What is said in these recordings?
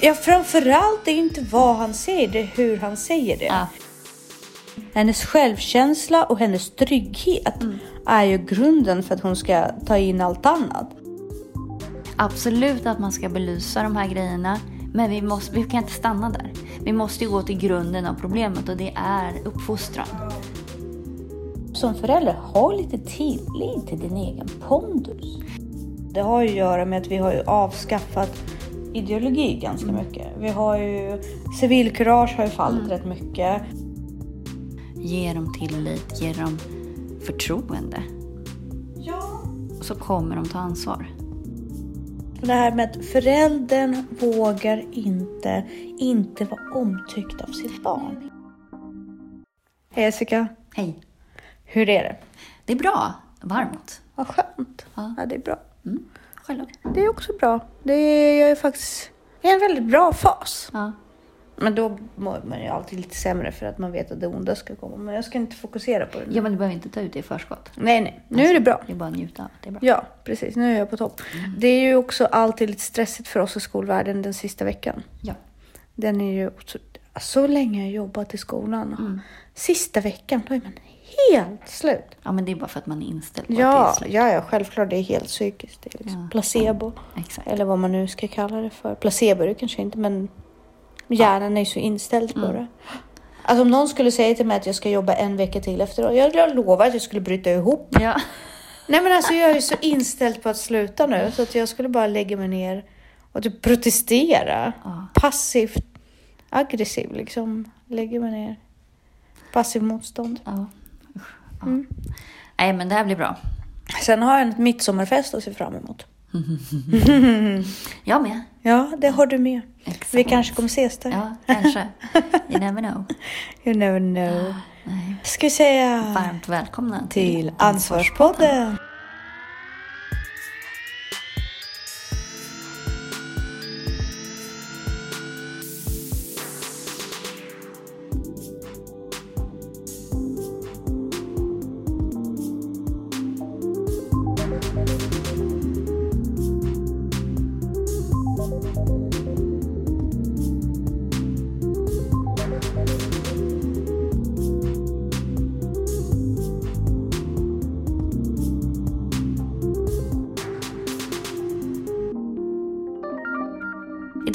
Ja, framförallt det är inte vad han säger, det är hur han säger det. Ja. Hennes självkänsla och hennes trygghet är ju grunden för att hon ska ta in allt annat. Absolut att man ska belysa de här grejerna. Men vi, måste, vi kan inte stanna där. Vi måste ju gå till grunden av problemet och det är uppfostran. Som förälder, ha lite tillit till din egen pondus. Det har ju att göra med att vi har ju avskaffat ideologi ganska mycket. Vi har ju civilkurage har ju fallit rätt mycket. Ge dem tillit, ge dem förtroende. Ja. Och så kommer de ta ansvar. Det här med att föräldern vågar inte, inte vara omtyckt av sitt barn. Hej Jessica, Hej. hur är det? Det är bra. Varmt. Vad skönt. Ja. Ja, det är bra. Mm. Själv Det är också bra. Det är, jag är faktiskt i en väldigt bra fas. Ja. Men då mår man ju alltid lite sämre för att man vet att det onda ska komma. Men jag ska inte fokusera på det. nu. ja, men du behöver inte ta ut det i förskott. Nej, nej. Nu är det bra. Det är bara att njuta av. Det är bra. Ja, precis. Nu är jag på topp. Det är ju också alltid lite stressigt för oss i skolvärlden den sista veckan. Ja. Den är ju så, så länge jag jobbat i skolan. Sista veckan, då är man helt slut. ja, men det är bara för att man är inställd på att det Ja, är slut. ja, ja, självklart. Det är helt psykiskt. Det är liksom Ja. placebo. Exakt. Eller vad man nu ska kalla det för. Placebo är det kanske inte, men hjärnan är ju så inställd på det. Alltså om någon skulle säga till mig att jag ska jobba en vecka till efteråt. Jag, lovar att jag skulle bryta ihop. Ja. Nej men alltså jag är så inställd på att sluta nu så att jag skulle bara lägga mig ner och typ protestera. Ja. Passivt aggressiv liksom. Lägger mig ner. Passiv motstånd. ja. Ja. Nej, men det här blir bra. Sen har jag ett midsommarfest att se fram emot. Jag med. Ja, det har du med. Exakt. Vi kanske kommer ses där. Ja, kanske. You never know. You never know. Nej. Ska vi säga Varmt välkomna till Ansvarspodden.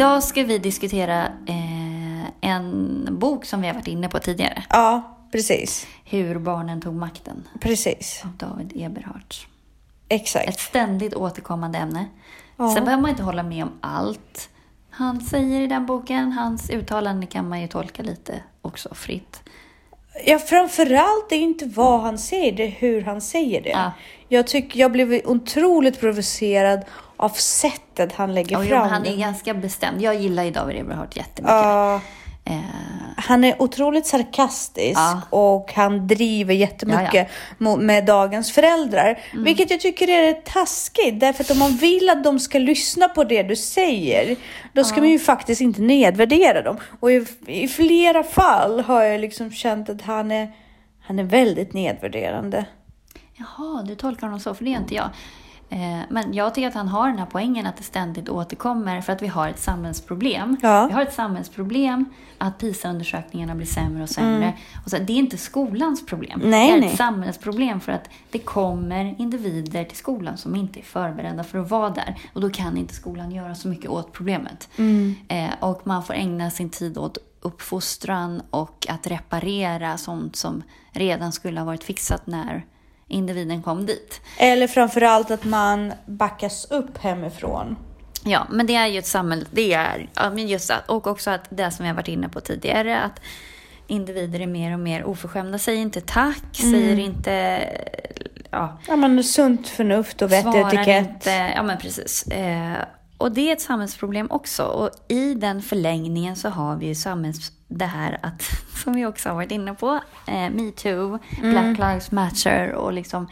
Idag ska vi diskutera eh, en bok som vi har varit inne på tidigare. Ja, precis. Hur barnen tog makten Precis. av David Eberhardt. Exakt. Ett ständigt återkommande ämne. Ja. Sen behöver man inte hålla med om allt han säger i den boken. Hans uttalanden kan man ju tolka lite också fritt. Ja, framförallt det är inte vad han säger, det är hur han säger det. Ja. Jag tycker jag blev otroligt provocerad av sättet han lägger jo, fram men han är ganska bestämd. Jag gillar ju David Eberhardt jättemycket. Ja, Eh, han är otroligt sarkastisk Ja. och han driver jättemycket Ja, mo- med dagens föräldrar. Mm. Vilket jag tycker är taskigt. Därför att om man vill att de ska lyssna på det du säger, då ska man ju faktiskt inte nedvärdera dem. Och i, i flera fall har jag liksom känt att han är, han är väldigt nedvärderande. Jaha, du tolkar honom så, för det är inte jag. Eh, Men jag tycker att han har den här poängen att det ständigt återkommer för att vi har ett samhällsproblem. Ja. Vi har ett samhällsproblem att PISA-undersökningarna blir sämre och sämre. Och så, det är inte skolans problem. Mm. Nej, det är nej. ett samhällsproblem för att det kommer individer till skolan som inte är förberedda för att vara där. Och då kan inte skolan göra så mycket åt problemet. Mm. Eh, och man får ägna sin tid åt uppfostran och att reparera sånt som redan skulle ha varit fixat när individen kom dit. Eller framförallt att man backas upp hemifrån. Ja, men det är ju ett samhälle, det är, ja, men just att, och också att det som jag varit inne på tidigare, att individer är mer och mer oförskämda, säger inte tack, säger inte, ja, Ja, men sunt förnuft och vettig etikett. inte, ja men precis. Eh, och det är ett samhällsproblem också. Och i den förlängningen så har vi ju samhälls, det här att, som vi också har varit inne på, eh, metoo, Mm. Black Lives Matter och liksom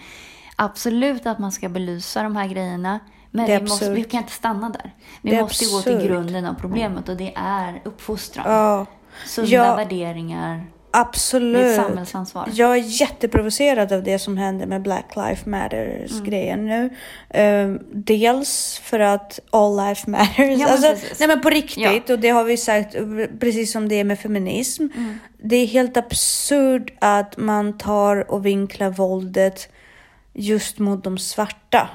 absolut att man ska belysa de här grejerna. Men vi, måste, vi kan inte stanna där. Vi måste gå till grunden av problemet och det är uppfostran. Ja. Sunda Ja. värderingar, Absolut. Ett samhällsansvar. Jag är jätteprovocerad av det som händer med Black Lives Matters-grejen nu. Um, dels för att all life matters. men alltså, precis. nej men på riktigt, och det har vi sagt precis som det är med feminism. Det är helt absurt att man tar och vinklar våldet just mot de svarta.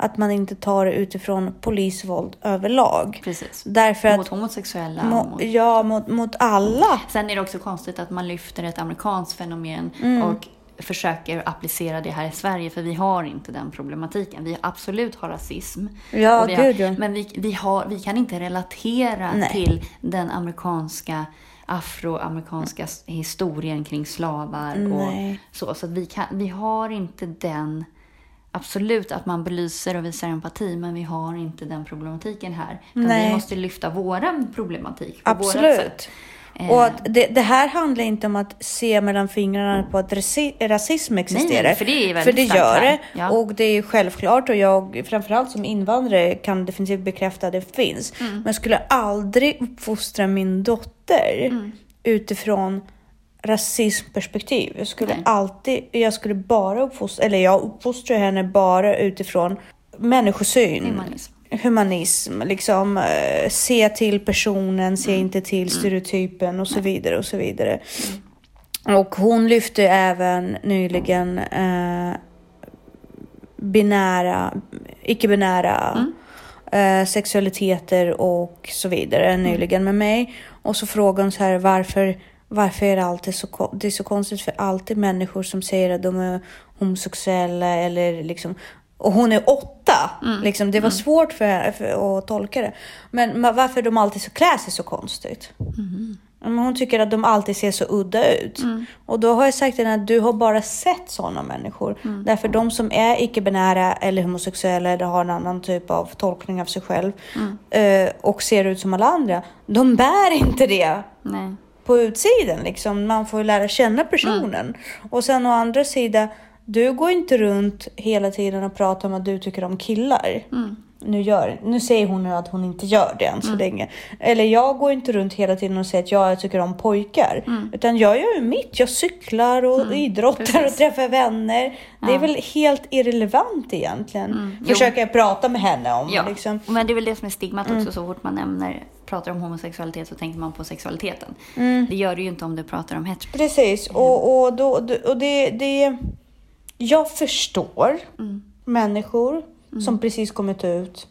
Att man inte tar det utifrån polisvåld överlag. Precis. Därför att, Mot homosexuella. mo, mot... ja, mot, mot alla. Sen är det också konstigt att man lyfter ett amerikanskt fenomen Mm. och försöker applicera det här i Sverige, för vi har inte den problematiken. Vi absolut har rasism. Ja, vi har, gud. Men vi, vi, har, vi kan inte relatera Nej. till den amerikanska afroamerikanska historien kring slavar Nej. och så. Så vi, kan, vi har inte den, absolut att man belyser och visar empati, men vi har inte den problematiken här. Vi måste lyfta våran problematik på vårat Absolut. sätt. Eh, Och att det, det här handlar inte om att se mellan fingrarna på att rasi, rasism existerar. nej, för det är väldigt För det gör det. Ja. Och det är självklart och jag framförallt som invandrare kan definitivt bekräfta att det finns. Mm. Men jag skulle aldrig uppfostra min dotter Mm. utifrån rasismperspektiv. Jag skulle Nej. alltid, jag skulle bara uppfostra, eller jag uppfostrar henne bara utifrån människosyn Humanism. humanism, liksom eh, se till personen, se Mm. inte till stereotypen och så vidare och så vidare. Och hon lyfte även nyligen eh, binära, icke-binära Mm. eh, sexualiteter och så vidare nyligen med mig. Och så frågade hon så här varför varför är det alltid så, det är så konstigt för alltid människor som säger att de är homosexuella eller liksom och hon är åtta. Liksom, det var svårt för, för att tolka det. Men varför de alltid så klär sig så konstigt. Men hon tycker att de alltid ser så udda ut. Och då har jag sagt till henne att du har bara sett sådana människor. Därför de som är icke-binära eller homosexuella eller har en annan typ av tolkning av sig själv eh, och ser ut som alla andra, de bär inte det Nej. På utsidan. Liksom. Man får ju lära känna personen. Och sen å andra sidan, du går inte runt hela tiden och pratar om att du tycker om killar. Nu, gör, nu säger hon nu att hon inte gör det än så länge. Eller jag går inte runt hela tiden och säger att jag tycker om pojkar. Utan jag gör ju mitt. Jag cyklar och idrottar och precis. träffar vänner. Det är väl helt irrelevant egentligen. Jo. Försöker jag prata med henne om. Ja, Liksom. men det är väl det som är stigmat Mm. också. Så fort man nämner, pratar om homosexualitet så tänker man på sexualiteten. Mm. Det gör det ju inte om du pratar om hetero. Precis, och, och, då, och det, det... Jag förstår Mm. som precis kommit ut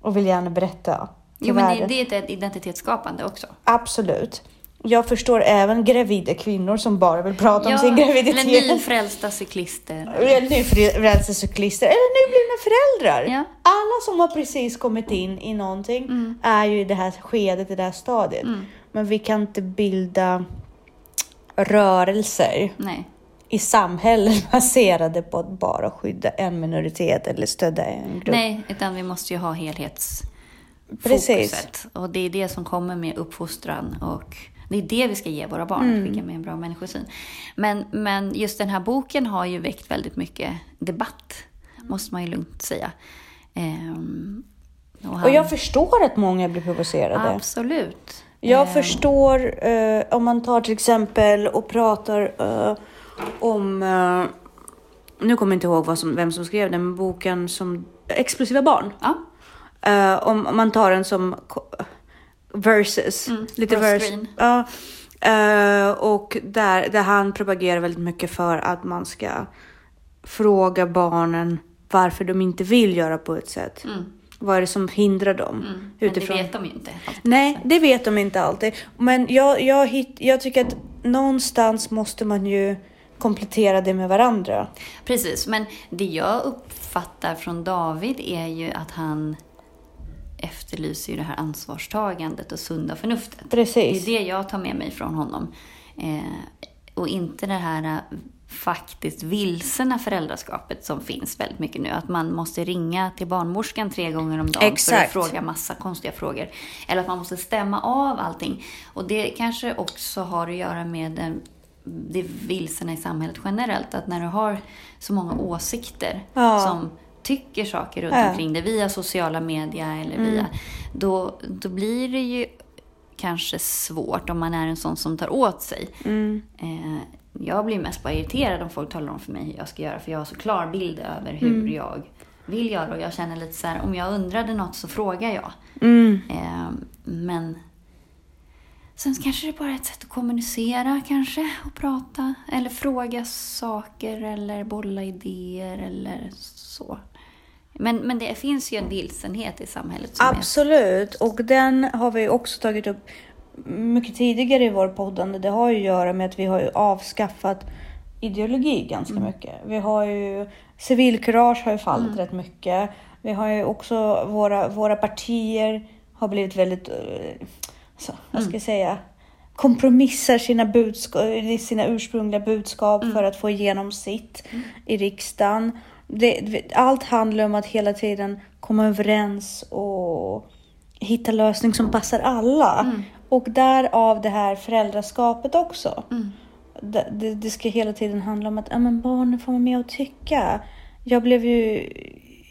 och vill gärna berätta Jo, men det, det är ett identitetsskapande också. Absolut. Jag förstår även gravida kvinnor som bara vill prata om sin graviditet. eller nyfrälsta cyklister. Eller nyfrälsta cyklister eller nyblivna föräldrar. Ja. Alla som har precis kommit in i någonting Mm. är ju i det här skedet, i det här stadiet. Men vi kan inte bilda rörelser Nej. I samhället baserade på att bara skydda en minoritet eller stödja en grupp. Nej, utan vi måste ju ha helhetsfokuset. Och det är det som kommer med uppfostran och det är det vi ska ge våra barn, Mm. skicka med en bra människosyn. Men, men just den här boken har ju väckt väldigt mycket debatt, måste man ju lugnt säga. Ehm, och han- Och jag förstår att många blir provocerade. Absolut. Jag Ehm, förstår eh, om man tar till exempel och pratar eh, om, eh, nu kommer jag inte ihåg vad som, vem som skrev den, men boken som Explosiva barn. Ja, Eh, om, om man tar den som ko- versus, lite Ross vers. Green. Ja. Eh, och där, där han propagerar väldigt mycket för att man ska fråga barnen varför de inte vill göra på ett sätt. Vad är det som hindrar dem? Mm. men det utifrån vet de ju inte. alltid. Nej, det vet de inte alltid. Men jag, jag, hitt, jag tycker att någonstans måste man ju komplettera det med varandra. Precis, men det jag uppfattar från David är ju att han efterlyser ju det här ansvarstagandet och sunda förnuftet. Precis. Det är det jag tar med mig från honom. Eh, och inte det här eh, faktiskt vilsena föräldraskapet som finns väldigt mycket nu. Att man måste ringa till barnmorskan tre gånger om dagen Exakt. för att fråga massa konstiga frågor. Eller att man måste stämma av allting. Och det kanske också har att göra med den, det vilsena i samhället generellt. Att när du har så många åsikter Ja. som tycker saker runt Ja. omkring dig via sociala medier eller via, då, då blir det ju kanske svårt om man är en sån som tar åt sig. Mm. Eh, jag blir mest bara irriterad om folk talar om för mig hur jag ska göra. För jag har så klar bild över hur Mm. jag vill göra. Och jag känner lite så här, om jag undrade något så frågar jag. Mm. Eh, men sen kanske det bara är ett sätt att kommunicera kanske och prata. Eller fråga saker eller bolla idéer eller så. Men, men det finns ju en vilsenhet i samhället Absolut, och den har vi också tagit upp mycket tidigare i vår poddande. Det har ju att göra med att vi har ju avskaffat ideologi ganska mycket. Vi har ju civilkurage har ju fallit rätt mycket. Vi har ju också våra, våra partier har blivit väldigt, eh, så, vad ska jag säga, kompromissar sina, budskap, sina ursprungliga budskap för att få igenom sitt i riksdagen. Det, allt handlar om att hela tiden komma överens och hitta lösning som passar alla. Och därav det här föräldraskapet också. Det, det, det ska hela tiden handla om att ja, men barnen får vara med och tycka. Jag blev ju,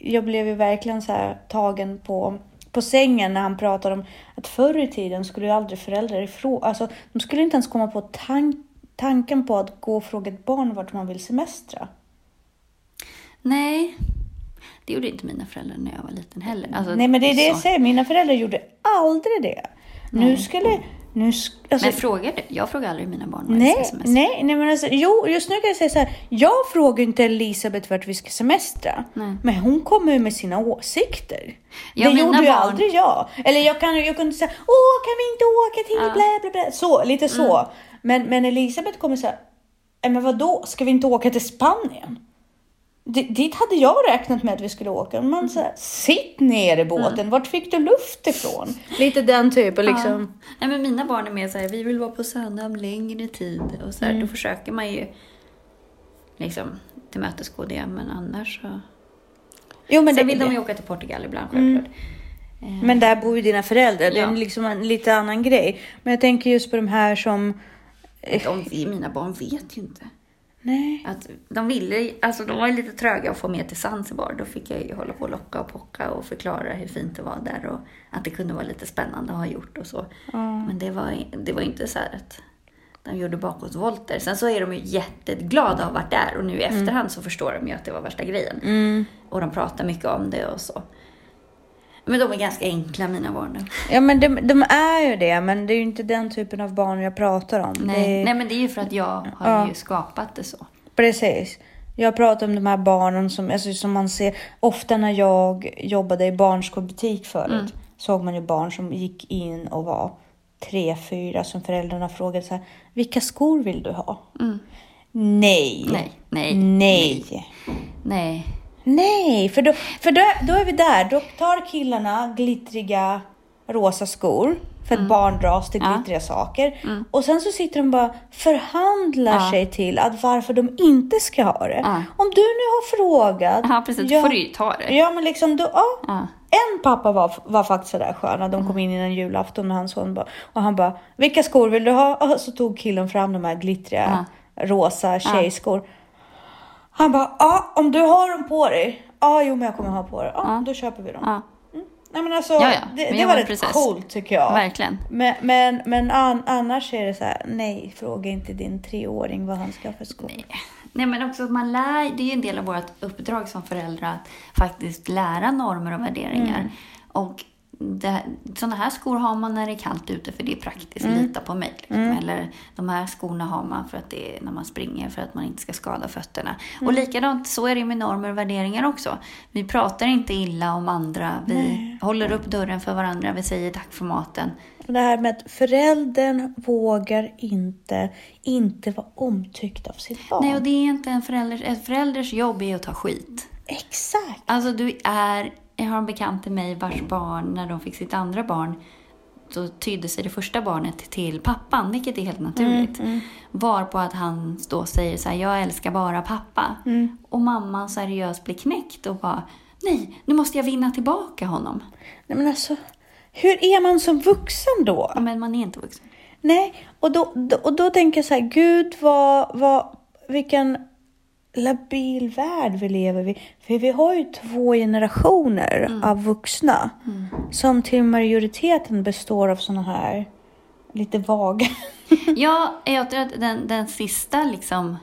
jag blev ju verkligen så tagen på, på sängen när han pratade om att förr i tiden skulle ju aldrig föräldrar ifrån... Alltså, de skulle inte ens komma på tank, tanken på att gå och fråga ett barn vart man vill semestra. Nej, det gjorde inte mina föräldrar när jag var liten heller. Alltså, Nej men det är det jag säger, mina föräldrar gjorde aldrig det. Nu skulle... Nu, sk- alltså, Men frågar du? Jag frågar aldrig mina barn var de Nej, semestra. nej, nej men alltså, jo, just nu kan jag säga så här. Jag frågar inte Elisabeth vart vi ska semestra. Nej. Men hon kommer ju med sina åsikter. Ja, det gjorde ju barn- aldrig jag. Eller jag, kan, jag kunde säga, åh kan vi inte åka till Ja. blä, blä, blä. Så, lite så. Mm. Men, men Elisabeth kommer säga, "Nej, men vad då? ska vi inte åka till Spanien? Dit hade jag räknat med att vi skulle åka. Man Mm. säger, sitt ner i båten, vart fick du luft ifrån? Lite den typen liksom. Ja. Nej, men mina barn är mer så här, vi vill vara på Sandhamn längre tid. Och så här, Mm. Då försöker man ju liksom tillmötesgå det, men annars så... Jo, men Sen det, vill de det- ju åka till Portugal ibland, självklart. Eh, Men där bor ju dina föräldrar. Det är Ja. liksom en lite annan grej. Men jag tänker just på de här som... de, mina barn vet ju inte. Nej. Att de ville, alltså de var lite tröga att få med till Zanzibar. Då fick jag ju hålla på och locka och pocka och förklara hur fint det var där och att det kunde vara lite spännande att ha gjort och så. Men det var, det var inte så här att de gjorde bakåtvolter. Sen så är de ju jätteglada att ha varit där och nu i efterhand så förstår de ju att det var värsta grejen. Mm. Och de pratar mycket om det och så. Men de är ganska enkla mina barn nu. Ja, men de, de är ju det. Men det är ju inte den typen av barn jag pratar om. Nej, Det är, Nej men det är ju för att jag har Ja. ju skapat det så. Precis. Jag pratar om de här barnen som, alltså, som man ser. Ofta när jag jobbade i barnskolbutik förut. Såg man ju barn som gick in och var tre, fyra. Som föräldrarna frågade så här. Vilka skor vill du ha? Nej. Nej, nej, Nej. Nej. Nej, för, då, för då, då är vi där. Då tar killarna glittriga rosa skor. För att barn dras till Mm. Ja. Mm. glittriga saker. Och sen så sitter de bara förhandlar Ja. sig till att varför de inte ska ha det. Ja. Om du nu har frågat. Ja, precis. Då får du ju ta det. Ja, men liksom då, ja. En pappa var, var faktiskt sådär skön. De Mm. kom in innan julafton med hans son bara, och han bara, vilka skor vill du ha? Och så tog killen fram de här glittriga rosa tjejskor. Han bara, ja om du har dem på dig. Ja, jo men jag kommer ha på det. Ja, då köper vi dem. Ja, Nej men alltså, Ja, ja. det, Men det var rätt precis. coolt tycker jag. verkligen. Men, men, men an, annars är det så här, nej, fråga inte din treåring vad han ska ha för skor. Nej, men också att man lär, det är ju en del av vårt uppdrag som föräldrar att faktiskt lära normer och värderingar. Mm. Och det, sådana här skor har man när det är kallt ute för det är praktiskt, Mm. lita på mig. Liksom. Eller de här skorna har man för att det är när man springer för att man inte ska skada fötterna. Mm. Och likadant så är det med normer och värderingar också. Vi pratar inte illa om andra, vi håller upp dörren för varandra, vi säger tack för maten. Det här med att föräldern vågar inte, inte vara omtyckt av sitt barn. Nej, och det är inte en förälders, en förälders jobb är att ta skit. Exakt. Alltså du är, jag har en bekant till mig vars barn, när de fick sitt andra barn, så tydde sig det första barnet till pappan, vilket är helt naturligt. Varpå att han då säger så här, jag älskar bara pappa. Och mamman seriöst blir knäckt och bara, nej, nu måste jag vinna tillbaka honom. Nej men alltså, hur är man som vuxen då? Ja, Men man är inte vuxen. Nej, och då, då, och då tänker jag så här, gud vad, vad, vilken labil värld vi lever i. För vi har ju två generationer av vuxna som till majoriteten består av såna här lite vaga. Ja, jag tror att den, den sista liksom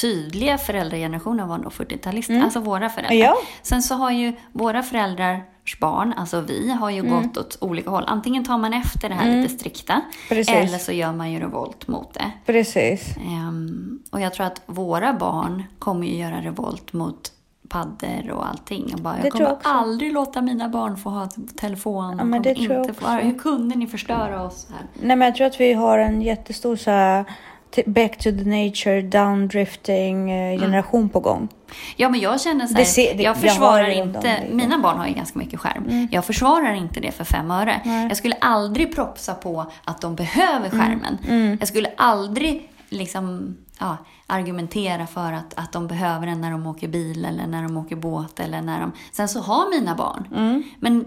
tydliga föräldragenerationen var nog 40-talister, alltså våra föräldrar. Ja. Sen så har ju våra föräldrars barn, alltså vi, har ju gått åt olika håll. Antingen tar man efter det här lite strikta, Precis. eller så gör man ju revolt mot det. Precis. Ehm, och jag tror att våra barn kommer ju göra revolt mot paddor och allting. Och bara, jag kommer jag aldrig låta mina barn få ha telefon. Ja, men det inte få, hur kunde ni förstöra oss här? Nej, men jag tror att vi har en jättestor så här, back to the nature, downdrifting eh, generation på gång. Ja, men jag känner så här, Det ser- det- jag jag försvarar runt inte, lite. mina barn har ju ganska mycket skärm. Jag försvarar inte det för fem öre. Nej. Jag skulle aldrig propsa på att de behöver skärmen. Jag skulle aldrig liksom, ja, argumentera för att, att de behöver den när de åker bil eller när de åker båt eller när de... Sen så har mina barn. Men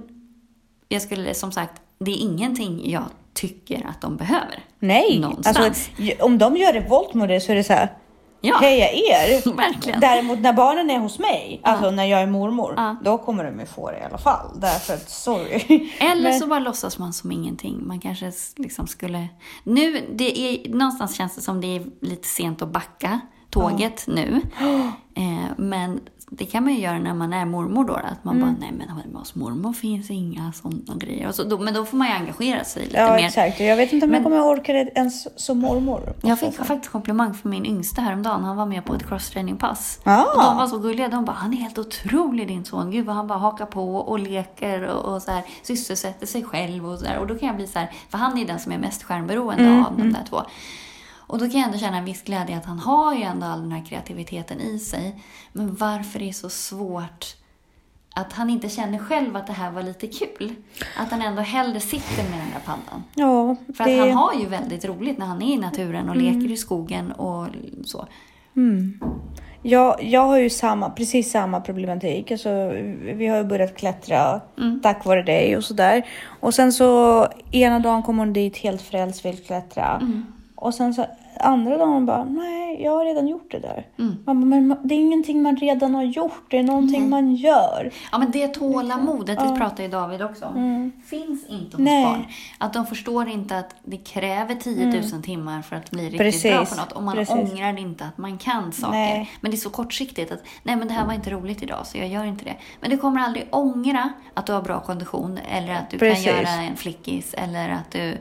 jag skulle som sagt, det är ingenting jag tycker att de behöver. Nej, Någonstans. alltså, om de gör revolt mot det så är det så här, Ja. heja er! Verkligen. Däremot när barnen är hos mig, alltså när jag är mormor, Ja. då kommer de ju få det i alla fall. Därför att, sorry. Eller Men- så bara låtsas man som ingenting. Man kanske liksom skulle... Nu, det är, någonstans känns det som det är lite sent att backa tåget nu. Eh, men det kan man ju göra när man är mormor då. Att man bara, nej men hemma hos mormor finns inga sådana grejer. Så, då, men då får man ju engagera sig lite Ja, mer. exakt. Jag vet inte om Men- jag kommer orka det ens som mormor. Jag fick faktiskt komplimang från min yngsta häromdagen. Han var med på ett crosstrainingpass. Ah. Och de var så gulliga. De bara, han är helt otrolig din son. Gud vad han bara hakar på och leker och, och så här, sysselsätter sig själv och så där. Och då kan jag bli så här, för han är den som är mest skärmberoende Mm, av de där två. Och då kan jag ändå känna en viss glädje att han har ju ändå all den här kreativiteten i sig. Men varför det är så svårt att han inte känner själv att det här var lite kul. Att han ändå hellre sitter med den där paddan. Ja, För att det... Mm. han har ju väldigt roligt när han är i naturen och leker i skogen och så. Jag, jag har ju samma, precis samma problematik. Alltså, vi har ju börjat klättra Mm. tack vare dig och sådär. Och sen så ena dagen kommer hon dit helt frälst, vill klättra. Mm. Och sen så andra dagen bara, nej, jag har redan gjort det där. Mm. Man men det är ingenting man redan har gjort, det är någonting man gör. Ja, men det tålamodet, det pratar ju David också om, finns inte hos Mm. Nej. barn. Att de förstår inte att det kräver 10 000 timmar för att bli riktigt Precis. bra på något. Och man Precis. ångrar inte att man kan saker. Nej. Men det är så kortsiktigt att, nej men det här var inte roligt idag så jag gör inte det. Men du kommer aldrig ångra att du har bra kondition eller att du Precis. kan göra en flickis eller att du,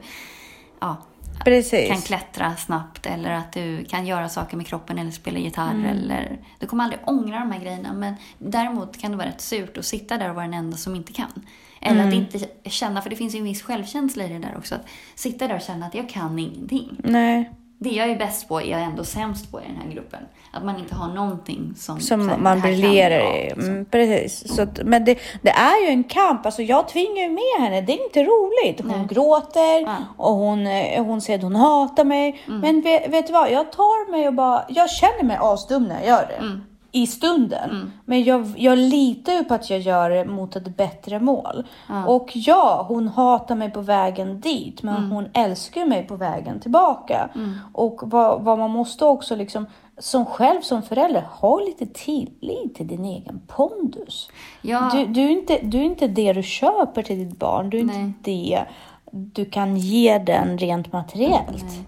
ja, Precis. kan klättra snabbt eller att du kan göra saker med kroppen eller spela gitarr. Mm. Eller, du kommer aldrig ångra de här grejerna. Men däremot kan det vara rätt surt att sitta där och vara den enda som inte kan. Eller Mm. att inte känna, för det finns ju en viss självkänsla i det där också. Att sitta där och känna att jag kan ingenting. Nej, Det jag är bäst på är jag ändå sämst på i den här gruppen. Att man inte har någonting som... som här, man briljerar i. Mm, precis. Så att, men det, det är ju en kamp. Alltså jag tvingar ju med henne. Det är inte roligt. Hon Nej. gråter Ja. och hon, eh, hon säger att hon hatar mig. Men vet, vet du vad? Jag tar mig och bara... Jag känner mig asdum när jag gör det. I stunden. Men jag, jag litar ju på att jag gör det mot ett bättre mål. Och ja, hon hatar mig på vägen dit. Men hon älskar mig på vägen tillbaka. Och vad, vad man måste också liksom som själv som förälder, ha lite tillit till din egen pondus. Ja. Du, du, är inte, du är inte det du köper till ditt barn. Du är Nej. inte det du kan ge den rent materiellt. Nej.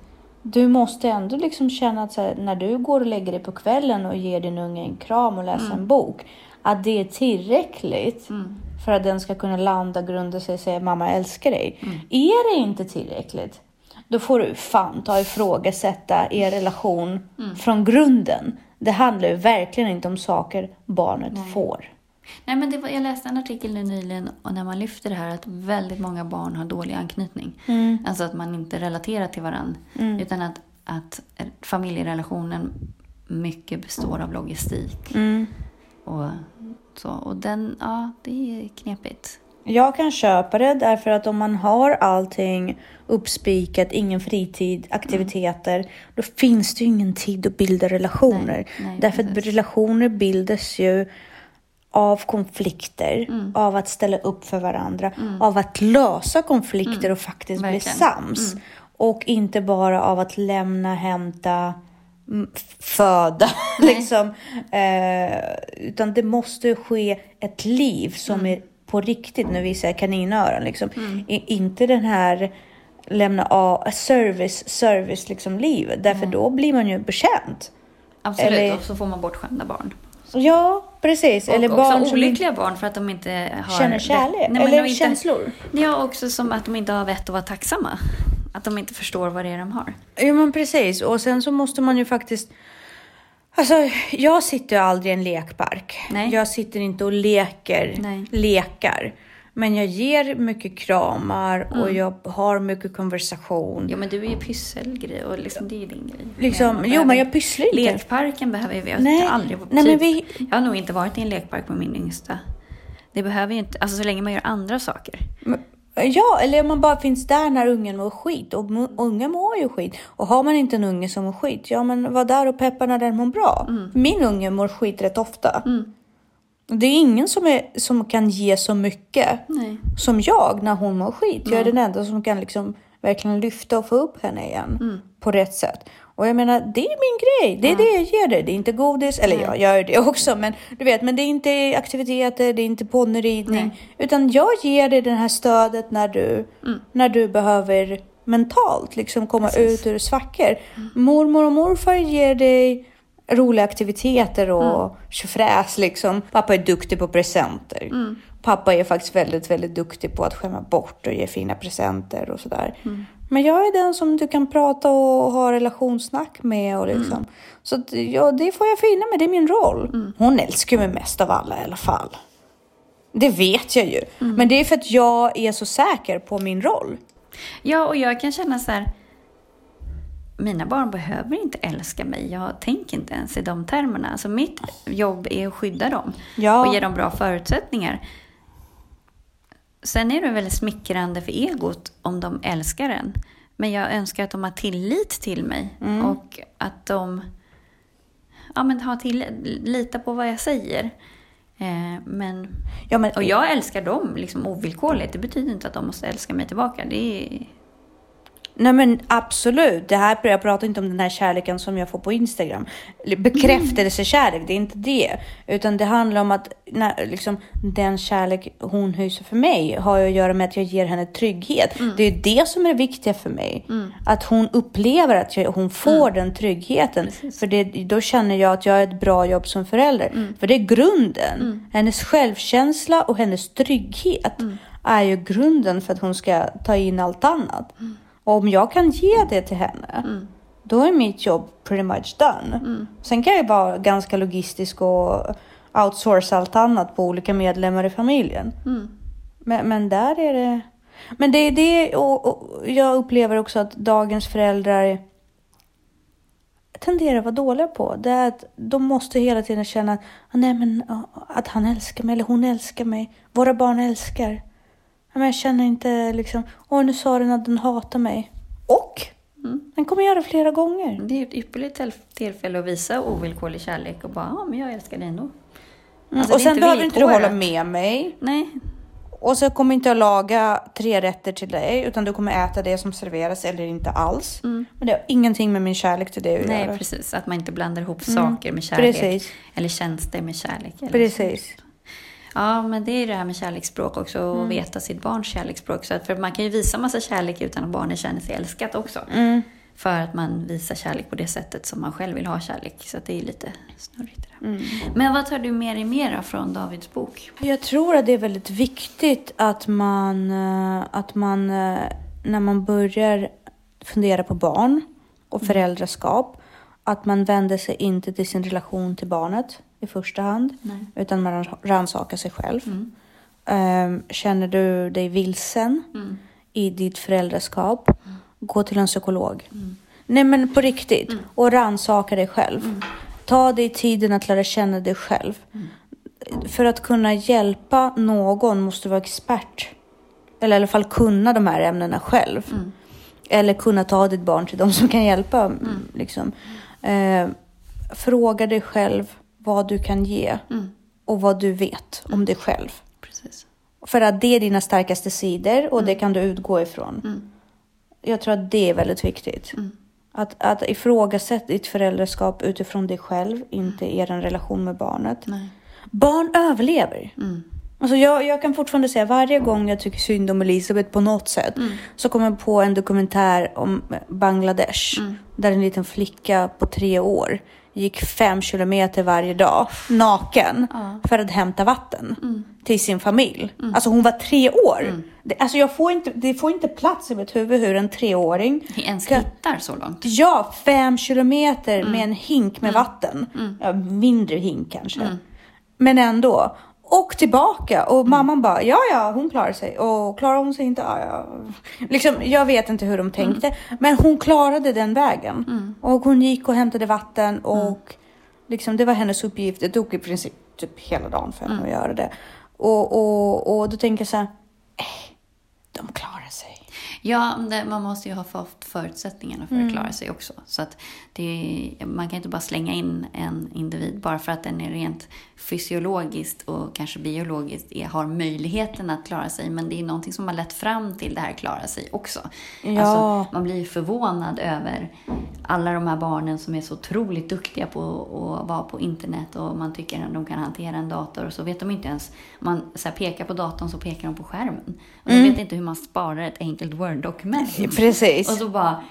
Du måste ändå liksom känna att här, när du går och lägger dig på kvällen och ger din unge en kram och läser Mm. en bok, att det är tillräckligt för att den ska kunna landa, grunda sig och säga mamma älskar dig. Mm. Är det inte tillräckligt, då får du fan ta ifrågasätta er relation Mm. från grunden. Det handlar ju verkligen inte om saker barnet får. Nej, men det var, jag läste en artikel nu nyligen och när man lyfter det här att väldigt många barn har dålig anknytning. Alltså att man inte relaterar till varandra. Utan att, att familjerelationen mycket består av logistik. Mm. Och, så, och den, ja, det är knepigt. Jag kan köpa det därför att om man har allting uppspikat, ingen fritid, aktiviteter, då finns det ju ingen tid att bilda relationer. Nej, nej, därför att precis. relationer bildas ju av konflikter, Mm. av att ställa upp för varandra, av att lösa konflikter och faktiskt bli Mm. Verkligen. Mm. sams. Och inte bara av att lämna, hämta, mm, föda. liksom. eh, utan det måste ske ett liv som Mm. är på riktigt, nu visar jag kaninöron. Liksom. Inte den här lämna av service, service liksom liv. Därför då blir man ju betjänt. Absolut, Eller- och så får man bortskämda barn. Ja, precis. Och Eller också barn som olyckliga barn för att de inte har... känner kärlek. Nej, eller inte, känslor. Ja, också som att de inte har vett att vara tacksamma. Att de inte förstår vad det är de har. Ja, men precis. Och sen så måste man ju faktiskt... Alltså, jag sitter ju aldrig i en lekpark. Nej. Jag sitter inte och leker Nej. lekar. Men jag ger mycket kramar och Mm. jag har mycket konversation. Jo, men du är ju pysselgrej och liksom, det är din grej. Liksom, jo, men jag pysslar inte. Lekparken behöver vi. Jag Nej. aldrig... Nej, men typ, vi- Jag har nog inte varit i en lekpark med min yngsta. Det behöver ju inte... Alltså så länge man gör andra saker. Men- Ja, eller om man bara finns där när ungen mår skit. Och unga mår ju skit. Och har man inte en unge som mår skit, ja men var där och peppa när den mår bra. Mm. Min unge mår skit rätt ofta. Det är ingen som, är, som kan ge så mycket Nej. som jag när hon mår skit. Jag är den enda som kan liksom verkligen lyfta och få upp henne igen Mm. på rätt sätt. Och jag menar, det är min grej. Det är det jag ger dig. Det är inte godis, eller jag gör det också, men du vet, men det är inte aktiviteter, det är inte ponnyridning, utan jag ger dig det här stödet när du, när du behöver mentalt liksom komma ut ur svackor. Mormor och morfar ger dig roliga aktiviteter och tjofräs liksom. Pappa är duktig på presenter. Pappa är faktiskt väldigt, väldigt duktig på att skämma bort och ge fina presenter och sådär. Men jag är den som du kan prata och ha relationssnack med och liksom. Så att, ja, det får jag finna mig, det är min roll. Hon älskar mig mest av alla i alla fall. Det vet jag ju. Men det är för att jag är så säker på min roll. Ja, och jag kan känna så här... Mina barn behöver inte älska mig. Jag tänker inte ens i de termerna. Alltså mitt jobb är att skydda dem Ja. och ge dem bra förutsättningar. Sen är det väldigt smickrande för egot om de älskar en. Men jag önskar att de har tillit till mig Mm. och att de ja, men har till, litar på vad jag säger. Eh, men, Ja, men, och jag älskar dem liksom ovillkorligt. Det betyder inte att de måste älska mig tillbaka. Det är, Nej men absolut, det här, jag pratar inte om den här kärleken som jag får på Instagram. Bekräftelsekärlek, det är inte det. Utan det handlar om att när, liksom, den kärlek hon hyser för mig har att göra med att jag ger henne trygghet. Det är det som är det viktiga för mig. Att hon upplever att jag, hon får den tryggheten. För det, då känner jag att jag är ett bra jobb som förälder. För det är grunden. Hennes självkänsla och hennes trygghet är ju grunden för att hon ska ta in allt annat. Och om jag kan ge det till henne, då är mitt jobb pretty much done. Sen kan jag vara ganska logistisk och outsourca allt annat på olika medlemmar i familjen. Men, men där är det... Men det är det och, och jag upplever också att dagens föräldrar tenderar att vara dåliga på. Det är att de måste hela tiden känna att, "Ah, nej, men, att han älskar mig eller hon älskar mig. Våra barn älskar. Men jag känner inte liksom, åh nu sa den att den hatar mig. Och den kommer göra det flera gånger. det är ett ypperligt till- tillfälle att visa ovillkorlig kärlek och bara, ja men jag älskar dig ändå. Mm. Alltså, och sen behöver inte du hålla med mig. Nej, Och så kommer inte jag laga tre rätter till dig, utan du kommer äta det som serveras eller inte alls. Men det har ingenting med min kärlek till dig att nej göra. precis. Att man inte blandar ihop saker med kärlek. Precis. Eller tjänster med kärlek. Eller Precis. så. Ja, men det är det här med kärleksspråk också. Och Mm. veta sitt barns kärleksspråk. Så att, för man kan ju visa massa kärlek utan att barnet känner sig älskat också. Mm. För att man visar kärlek på det sättet som man själv vill ha kärlek. Så det är lite snurrigt. Mm. Men vad tar du med dig mera från Davids bok? Jag tror att det är väldigt viktigt att man, eh, att man eh, när man börjar fundera på barn och föräldraskap, att man vänder sig inte till sin relation till barnet i första hand, Nej. utan man rannsakar sig själv. Mm. Ehm, Känner du dig vilsen Mm. i ditt föräldraskap, gå till en psykolog. Nej men på riktigt, och rannsaka dig själv. Ta dig tiden att lära känna dig själv. För att kunna hjälpa någon måste du vara expert. Eller i alla fall kunna de här ämnena själv. Eller kunna ta ditt barn till de som kan hjälpa. Liksom. Eh, fråga dig själv vad du kan ge Mm. och vad du vet om dig själv. Precis. För att det är dina starkaste sidor och det kan du utgå ifrån. Jag tror att det är väldigt viktigt. Att, att ifrågasätta ditt föräldraskap utifrån dig själv, inte er relation med barnet. Nej. Barn överlever. Mm. Alltså jag, jag kan fortfarande säga varje gång jag tycker synd om Elisabeth på något sätt så kommer jag på en dokumentär om Bangladesh där en liten flicka på tre år gick fem kilometer varje dag naken för att hämta vatten till sin familj. Alltså hon var tre år. Det, alltså jag får inte, det får inte plats i mitt huvud hur en treåring Ens ska- hittar så långt. Ja, fem kilometer med en hink med vatten. Ja, mindre hink kanske. Men ändå. Och tillbaka. Och mamman bara, ja ja, hon klarar sig. Och klarar hon sig inte, ja ja. Liksom, jag vet inte hur de tänkte. Men hon klarade den vägen. Och hon gick och hämtade vatten och liksom, det var hennes uppgift. Det tog i princip typ hela dagen för henne att göra det. Och, och, och då tänker jag så här, eh, de klarar sig. Ja, man måste ju ha fått förutsättningarna för Mm. att klara sig också. Så att det, man kan inte bara slänga in en individ bara för att den är rent fysiologiskt och kanske biologiskt är, har möjligheten att klara sig. Men det är någonting som har lett fram till det här klara sig också. Ja. Alltså, man blir ju förvånad över alla de här barnen som är så otroligt duktiga på att vara på internet och man tycker att de kan hantera en dator och så vet de inte ens. Man så här, pekar på datorn så pekar de på skärmen. Och de vet inte hur man sparar ett enkelt Word-dokument. Precis. Och så bara,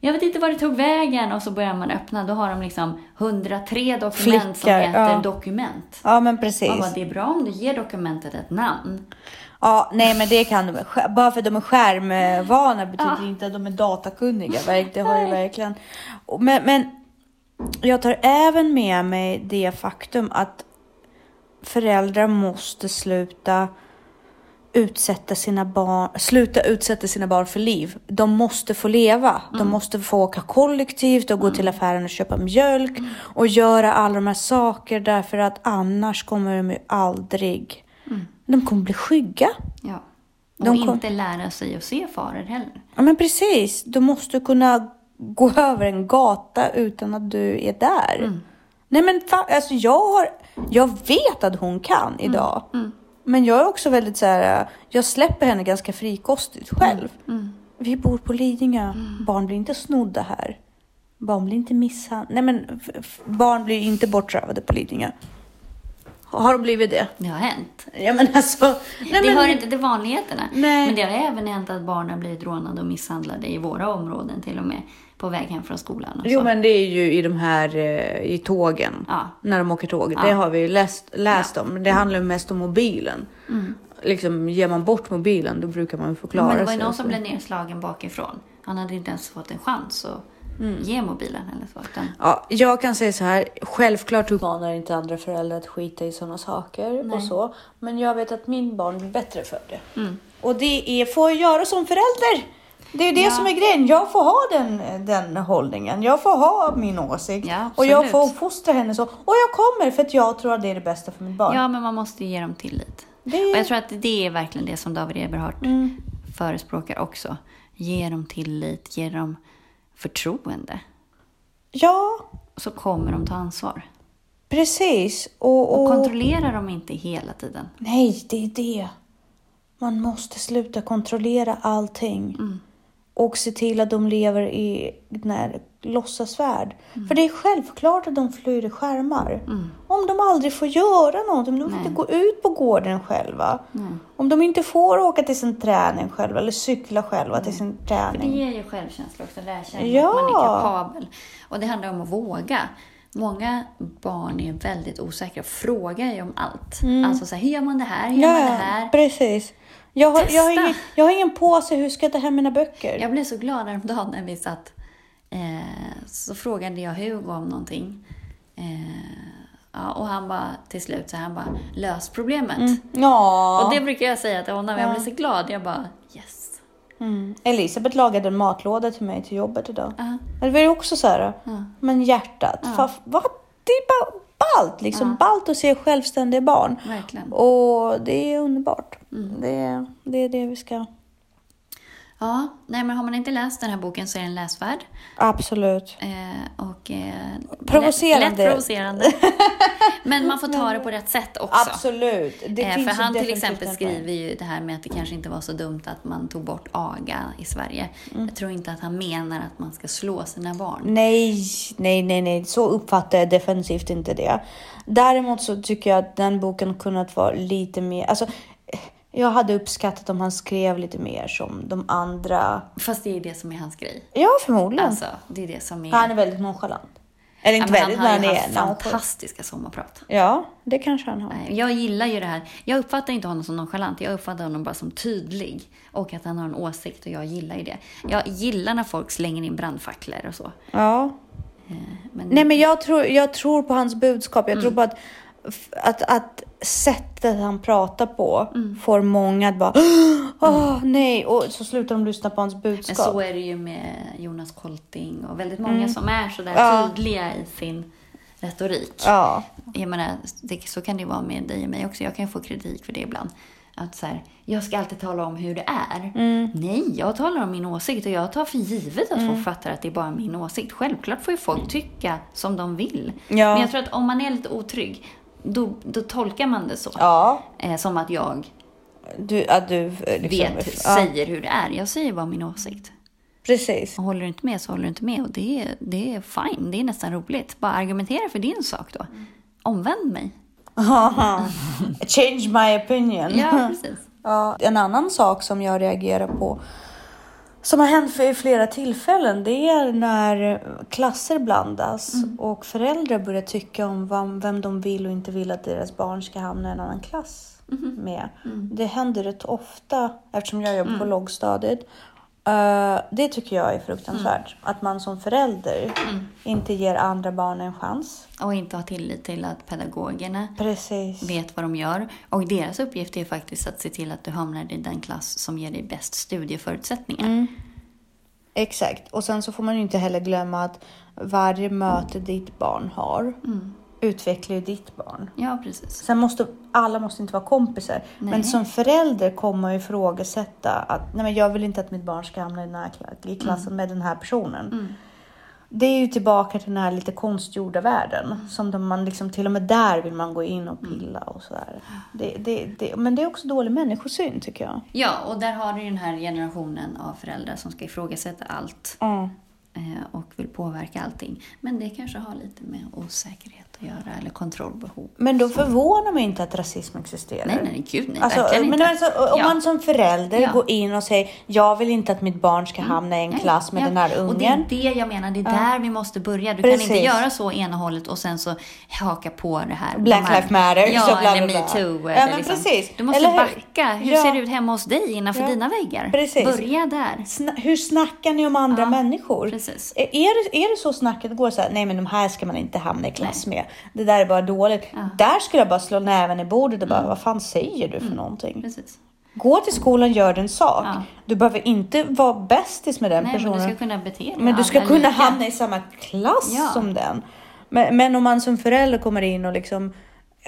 jag vet inte var det tog vägen. Och så börjar man öppna, då har de liksom 103 dokument som Flickar, heter ja. dokument. Ja, men precis. Bara, det är bra om du ger dokumentet ett namn. Ja, nej men det kan de. Bara för att de är skärmvana betyder Ja. inte att de är datakunniga. Det har ju verkligen. Men, men jag tar även med mig det faktum att föräldrar måste sluta utsätta sina barn, sluta utsätta sina barn för liv. De måste få leva. De måste få åka kollektivt och gå till affären och köpa mjölk och göra alla de här saker därför att annars kommer de ju aldrig, de kommer bli skygga. Ja. Och De kom- inte lära sig att se faror heller. Ja men precis, du måste kunna gå över en gata utan att du är där. Nej men alltså jag har, jag vet att hon kan idag. Men jag är också väldigt så här, jag släpper henne ganska frikostigt själv. Vi bor på Lidingö, barn blir inte snodda här. Barn blir inte misshandlade. Nej men barn blir inte bortrövade på Lidingö. Har de blivit det? Det har hänt. Ja men alltså. Nej, det men, hör inte till vanligheterna. Nej. Men det har även hänt att barn har blivit rånade och misshandlade i våra områden till och med. På väg hem från skolan Jo men det är ju i de här eh, i tågen. Ja. När de åker tåg. Ja. Det har vi läst, läst om. Det handlar ju mest om mobilen. Liksom ger man bort mobilen då brukar man ju förklara Men det var ju sig. någon som blev nedslagen bakifrån. Han hade inte ens fått en chans att Mm. ge mobilen eller. Utan, Ja, jag kan säga så här. Självklart uppmanar inte andra föräldrar att skita i sådana saker och så. Men jag vet att min barn blir bättre för det. Mm. Och det är, får jag göra som förälder. Det är det Ja. som är grejen. Jag får ha den, den hållningen. Jag får ha min åsikt. Ja, och jag får fostra henne så. Och jag kommer för att jag tror att det är det bästa för mitt barn. ja, men man måste ge dem tillit. Det- Och jag tror att det är verkligen det som David Eberhardt Mm. förespråkar också. Ge dem tillit, ge dem förtroende. Ja, Så kommer de ta ansvar. precis. Och, Och och... kontrollera dem inte hela tiden. Nej, det är det. Man måste sluta kontrollera allting. Mm. Och se till att de lever i den här låtsasvärld. Mm. För det är självklart att de flyr i skärmar. Om de aldrig får göra något, om de Nej. inte gå ut på gården själva. Om de inte får åka till sin träning själva eller cykla själva till sin För det träning. ger ju självkänsla också, lära känna Ja. att man är kapabel. Och det handlar om att våga. Många barn är väldigt osäkra och frågar ju om allt. Alltså så här, hur gör man det här? Hur gör man det här? precis. Jag har, jag, har ingen, jag har ingen påse, hur ska jag ta hem mina böcker? Jag blev så glad häromdagen när vi satt. Eh, så frågade jag Hugo om någonting. Eh, ja, och han bara till slut så han bara, lös problemet. Ja. Och det brukar jag säga till honom. Jag blir så glad. Jag bara, yes. Mm. Elisabeth lagade en matlåda till mig till jobbet idag. Ja. Det var ju också så här, Ja. men hjärtat, fa, vad, det är bara ballt liksom. Ballt att se självständiga barn. Verkligen. Och det är underbart. Det, det är det vi ska... Ja, nej men har man inte läst den här boken så är den läsvärd. Absolut. Eh, och, eh, Provocerande. Lätt, lätt provocerande. men man får ta det på rätt sätt också. Absolut. Det Eh, finns för han till exempel skriver ju det här med att det kanske inte var så dumt att man tog bort aga i Sverige. Mm. Jag tror inte att han menar att man ska slå sina barn. Nej, nej, nej, nej, så uppfattar jag definitivt inte det. Däremot så tycker jag att den boken kunnat vara lite mer, alltså jag hade uppskattat om han skrev lite mer som de andra. Fast det är det som är hans grej. Ja, förmodligen. Alltså, det är det som är... Han är väldigt nonchalant. Eller Ja, inte men väldigt, han men ju han är fantastiska sommarprat. Ja, det kanske han har. Jag gillar ju det här. Jag uppfattar inte honom som nonchalant. Jag uppfattar honom bara som tydlig. Och att han har en åsikt och jag gillar ju det. Jag gillar när folk slänger in brandfacklor och så. Ja. Men Nej, men jag tror, jag tror på hans budskap. Jag Mm. tror på att, att, att sättet han pratar på Mm. får många att bara åh nej och så slutar de lyssna på hans Men budskap. så är det ju med Jonas Kolting och väldigt många som är sådär Mm. Ja. tydliga i sin retorik. Ja, Jag menar, det, så kan det vara med dig och mig också. Jag kan få kritik för det ibland. Att så här, jag ska alltid tala om hur det är. Mm. Nej, jag talar om min åsikt och jag tar för givet att Mm. folk fattar att det är bara min åsikt. Självklart får ju folk tycka som de vill. Ja. Men jag tror att om man är lite otrygg, då, då tolkar man det så. ja. Eh, som att jag Du, att du eh, liksom, vet, ja, säger hur det är. Jag säger bara min åsikt. Precis. Och håller du inte med så håller du inte med. Och det är, det är fine, det är nästan roligt. Bara argumentera för din sak då. Omvänd mig. Change my opinion. Ja, precis. Ja, en annan sak som jag reagerar på som har hänt i flera tillfällen, det är när klasser blandas och föräldrar börjar tycka om vem de vill och inte vill att deras barn ska hamna i en annan klass med. Det händer rätt ofta eftersom jag jobbar på lågstadiet. Eh, det tycker jag är fruktansvärt. Att man som förälder inte ger andra barn en chans. Och inte ha tillit till att pedagogerna Precis. vet vad de gör. Och deras uppgift är faktiskt att se till att du hamnar i den klass som ger dig bäst studieförutsättningar. Exakt. Och sen så får man inte heller glömma att varje möte ditt barn har utvecklar ju ditt barn. Ja, precis. Sen måste alla måste inte vara kompisar. Men Nej. som förälder kommer man ju ifrågasätta att nej men jag vill inte att mitt barn ska hamna i, den här i klassen med den här personen. Det är ju tillbaka till den här lite konstgjorda världen. Som de man liksom, till och med där vill man gå in och pilla och sådär. Det, det, det, men det är också dålig människosyn tycker jag. Ja, och där har du ju den här generationen av föräldrar som ska ifrågasätta allt Mm. eh, och vill påverka allting. Men det kanske har lite med osäkerhet att göra eller kontrollbehov. Men då förvånar mig inte att rasism existerar. Nej, nej, gud nej, Alltså, verkligen men inte. alltså, om Ja. man som förälder Ja. går in och säger jag vill inte att mitt barn ska hamna i en Nej, klass med ja. den här ungen. Och det är det jag menar, det är där vi måste börja. Du Precis. kan inte göra så ena hållet och sen så haka på det här. Black de Lives Matter, Ja, så bla, bla, eller metoo. Ja, men liksom. precis. Du måste Eller hur? backa. Hur Ja. ser det ut hemma hos dig innanför dina väggar? Precis. Börja där. Sna- hur snackar ni om andra människor? precis. Är, är, det, är det så snacket går? Så här, nej men de här ska man inte hamna i klass med. Det där är bara dåligt. Där skulle jag bara slå näven i bordet och bara, vad fan säger du för någonting? Precis. Gå till skolan, gör din sak. Ja. Du behöver inte vara bästis med den Nej, men personen. du ska kunna bete dig Men du ska kunna lika. hamna i samma klass Ja. som den. Men, men om man som förälder kommer in och liksom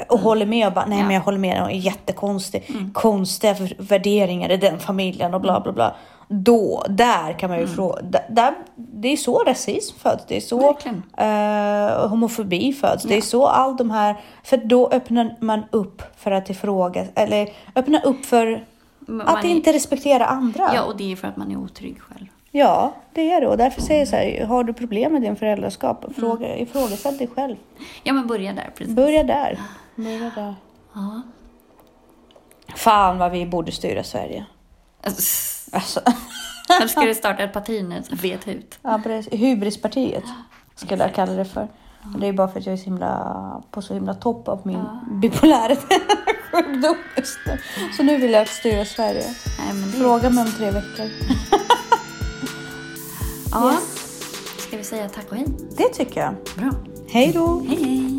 och håller med och bara, nej Mm. Ja. Mm. men jag håller med, det är jättekonstigt. Konstiga för- värderingar i den familjen och bla bla bla. Då, där kan man ju fråga, där, det är så rasism föds, det är så eh, homofobi föds, det är så all de här, för då öppnar man upp för att ifråga, eller öppnar upp för Men att man är- inte respektera andra. Ja, och det är för att man är otrygg själv. Ja, det är det. Och därför säger jag så här, har du problem med din föräldraskap, fråga, ifrågasätt dig själv. Ja, men börja där. Precis. Börja där. Börja där. Ja. Fan vad vi borde styra Sverige. Alltså, Alltså, Eller ska du starta ett parti nu? Vet ut. ja, precis. Hybrispartiet skulle jag kalla det för. Och det är bara för att jag är så himla, på så himla topp av min bipolära sjukdom just nu. Så nu vill jag styra Sverige. Nej. Fråga mig om tre veckor. Ja. Ska vi säga tack och hej? Det tycker jag. Bra. Hej då! Hej, hej.